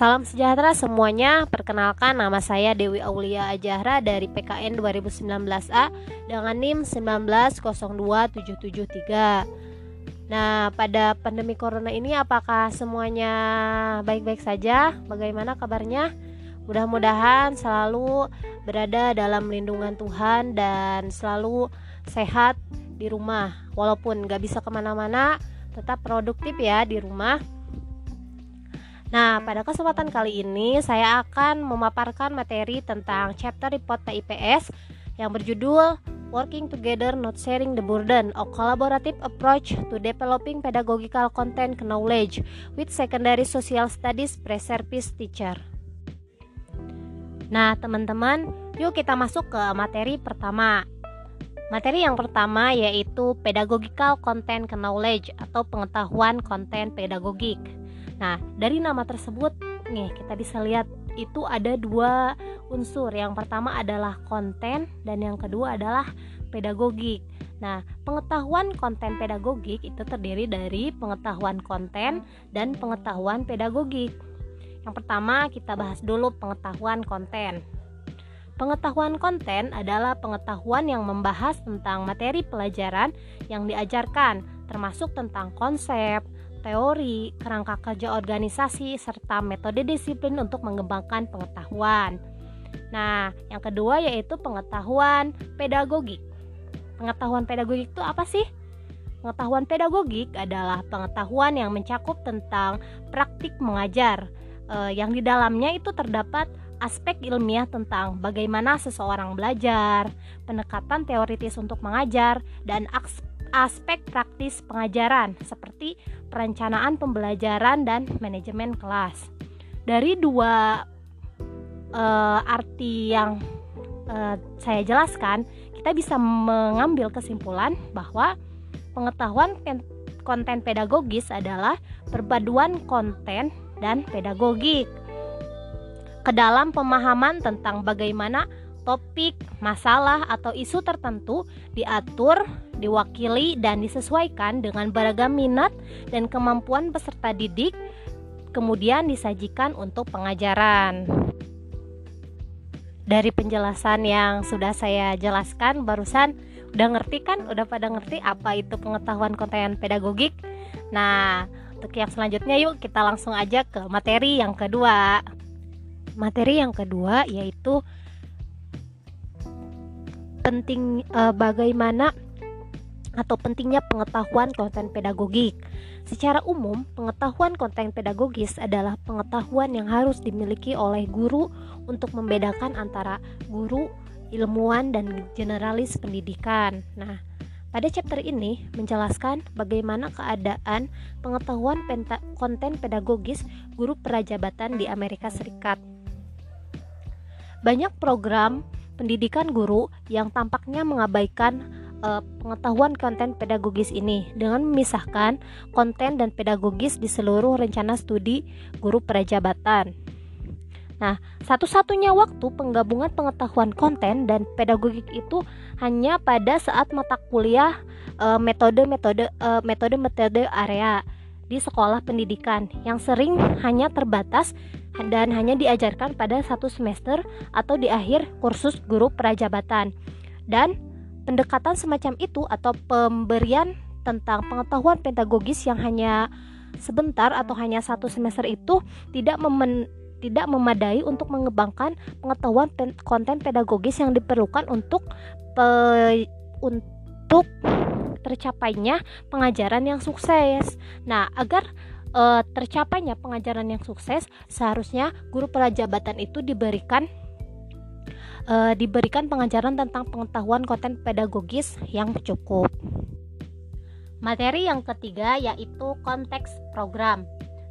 Salam sejahtera semuanya. Perkenalkan nama saya Dewi Aulia Ajahra dari PKN 2019A dengan NIM 1902773. Nah, pada pandemi corona ini apakah semuanya baik-baik saja? Bagaimana kabarnya? Mudah-mudahan selalu berada dalam lindungan Tuhan dan selalu sehat di rumah. Walaupun gak bisa ke mana-mana, tetap produktif ya di rumah Nah, pada kesempatan kali ini saya akan memaparkan materi tentang chapter report TIPS yang berjudul Working Together Not Sharing the Burden, a collaborative approach to developing pedagogical content knowledge with secondary social studies pre-service teacher. Nah, teman-teman, yuk kita masuk ke materi pertama. Materi yang pertama yaitu pedagogical content knowledge atau pengetahuan konten pedagogik. Nah, dari nama tersebut nih kita bisa lihat itu ada dua unsur. Yang pertama adalah konten dan yang kedua adalah pedagogik. Nah, pengetahuan konten pedagogik itu terdiri dari pengetahuan konten dan pengetahuan pedagogik. Yang pertama, kita bahas dulu pengetahuan konten. Pengetahuan konten adalah pengetahuan yang membahas tentang materi pelajaran yang diajarkan, termasuk tentang konsep, teori, kerangka kerja organisasi, serta metode disiplin untuk mengembangkan pengetahuan. Nah, yang kedua yaitu pengetahuan pedagogik. Pengetahuan pedagogik itu apa sih? Pengetahuan pedagogik adalah pengetahuan yang mencakup tentang praktik mengajar, eh, yang di dalamnya itu terdapat aspek ilmiah tentang bagaimana seseorang belajar, pendekatan teoritis untuk mengajar, dan aspek praktis pengajaran seperti perencanaan pembelajaran dan manajemen kelas. Dari dua uh, arti yang uh, saya jelaskan, kita bisa mengambil kesimpulan bahwa pengetahuan konten pedagogis adalah perpaduan konten dan pedagogik ke dalam pemahaman tentang bagaimana topik, masalah, atau isu tertentu diatur, diwakili, dan disesuaikan dengan beragam minat dan kemampuan peserta didik, kemudian disajikan untuk pengajaran. Dari penjelasan yang sudah saya jelaskan barusan, udah ngerti kan? Udah pada ngerti apa itu pengetahuan konten pedagogik? Nah, untuk yang selanjutnya yuk kita langsung aja ke materi yang kedua. Materi yang kedua yaitu penting uh, bagaimana atau pentingnya pengetahuan konten pedagogik. Secara umum, pengetahuan konten pedagogis adalah pengetahuan yang harus dimiliki oleh guru untuk membedakan antara guru, ilmuwan, dan generalis pendidikan. Nah, pada chapter ini menjelaskan bagaimana keadaan pengetahuan konten pedagogis guru perajabatan di Amerika Serikat. Banyak program pendidikan guru yang tampaknya mengabaikan uh, pengetahuan konten pedagogis ini dengan memisahkan konten dan pedagogis di seluruh rencana studi guru perajabatan. Nah, satu-satunya waktu penggabungan pengetahuan konten dan pedagogik itu hanya pada saat mata kuliah eh, metode-metode uh, metode-metode area di sekolah pendidikan yang sering hanya terbatas dan hanya diajarkan pada satu semester atau di akhir kursus guru prajabatan. Dan pendekatan semacam itu atau pemberian tentang pengetahuan pedagogis yang hanya sebentar atau hanya satu semester itu tidak memen, tidak memadai untuk mengembangkan pengetahuan pen, konten pedagogis yang diperlukan untuk pe, untuk tercapainya pengajaran yang sukses. Nah, agar uh, tercapainya pengajaran yang sukses, seharusnya guru prajabatan itu diberikan uh, diberikan pengajaran tentang pengetahuan konten pedagogis yang cukup. Materi yang ketiga yaitu konteks program.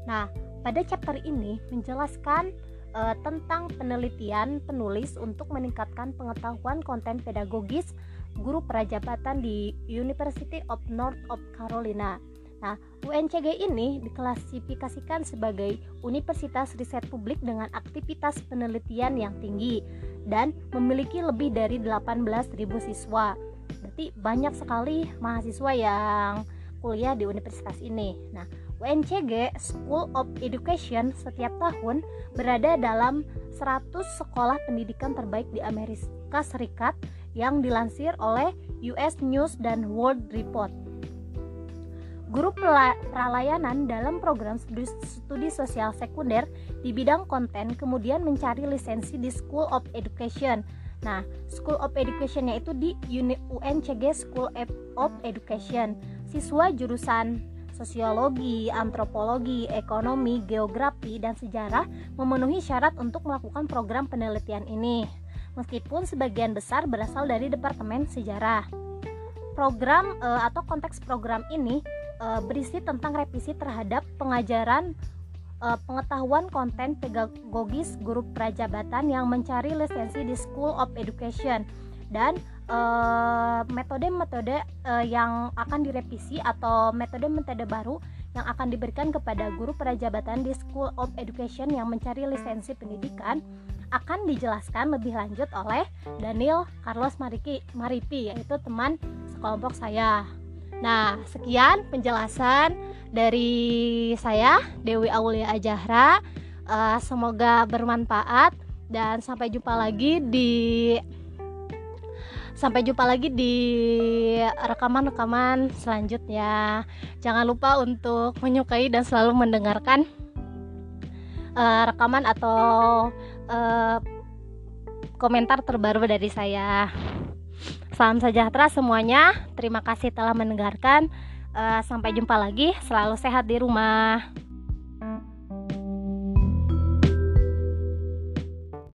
Nah, pada chapter ini menjelaskan uh, tentang penelitian penulis untuk meningkatkan pengetahuan konten pedagogis guru prajabatan di University of North of Carolina. Nah, UNCG ini diklasifikasikan sebagai universitas riset publik dengan aktivitas penelitian yang tinggi dan memiliki lebih dari 18.000 siswa. Berarti banyak sekali mahasiswa yang kuliah di universitas ini. Nah, UNCG School of Education setiap tahun berada dalam 100 sekolah pendidikan terbaik di Amerika Serikat yang dilansir oleh US News dan World Report. Guru pralayanan dalam program studi, studi sosial sekunder di bidang konten kemudian mencari lisensi di School of Education. Nah, School of Education-nya itu di UNCG School of Education. Siswa jurusan sosiologi, antropologi, ekonomi, geografi, dan sejarah memenuhi syarat untuk melakukan program penelitian ini. Meskipun sebagian besar berasal dari Departemen Sejarah. Program e, atau konteks program ini e, berisi tentang revisi terhadap pengajaran e, pengetahuan konten pedagogis guru prajabatan yang mencari lisensi di School of Education dan metode-metode uh, yang akan direvisi atau metode-metode baru yang akan diberikan kepada guru prajabatan di School of Education yang mencari lisensi pendidikan akan dijelaskan lebih lanjut oleh Daniel Carlos Maripi yaitu teman sekelompok saya. Nah, sekian penjelasan dari saya Dewi Aulia Ajahra. Uh, semoga bermanfaat dan sampai jumpa lagi di sampai jumpa lagi di rekaman-rekaman selanjutnya. Jangan lupa untuk menyukai dan selalu mendengarkan uh, rekaman atau uh, komentar terbaru dari saya. Salam sejahtera semuanya. Terima kasih telah mendengarkan. Uh, sampai jumpa lagi. Selalu sehat di rumah.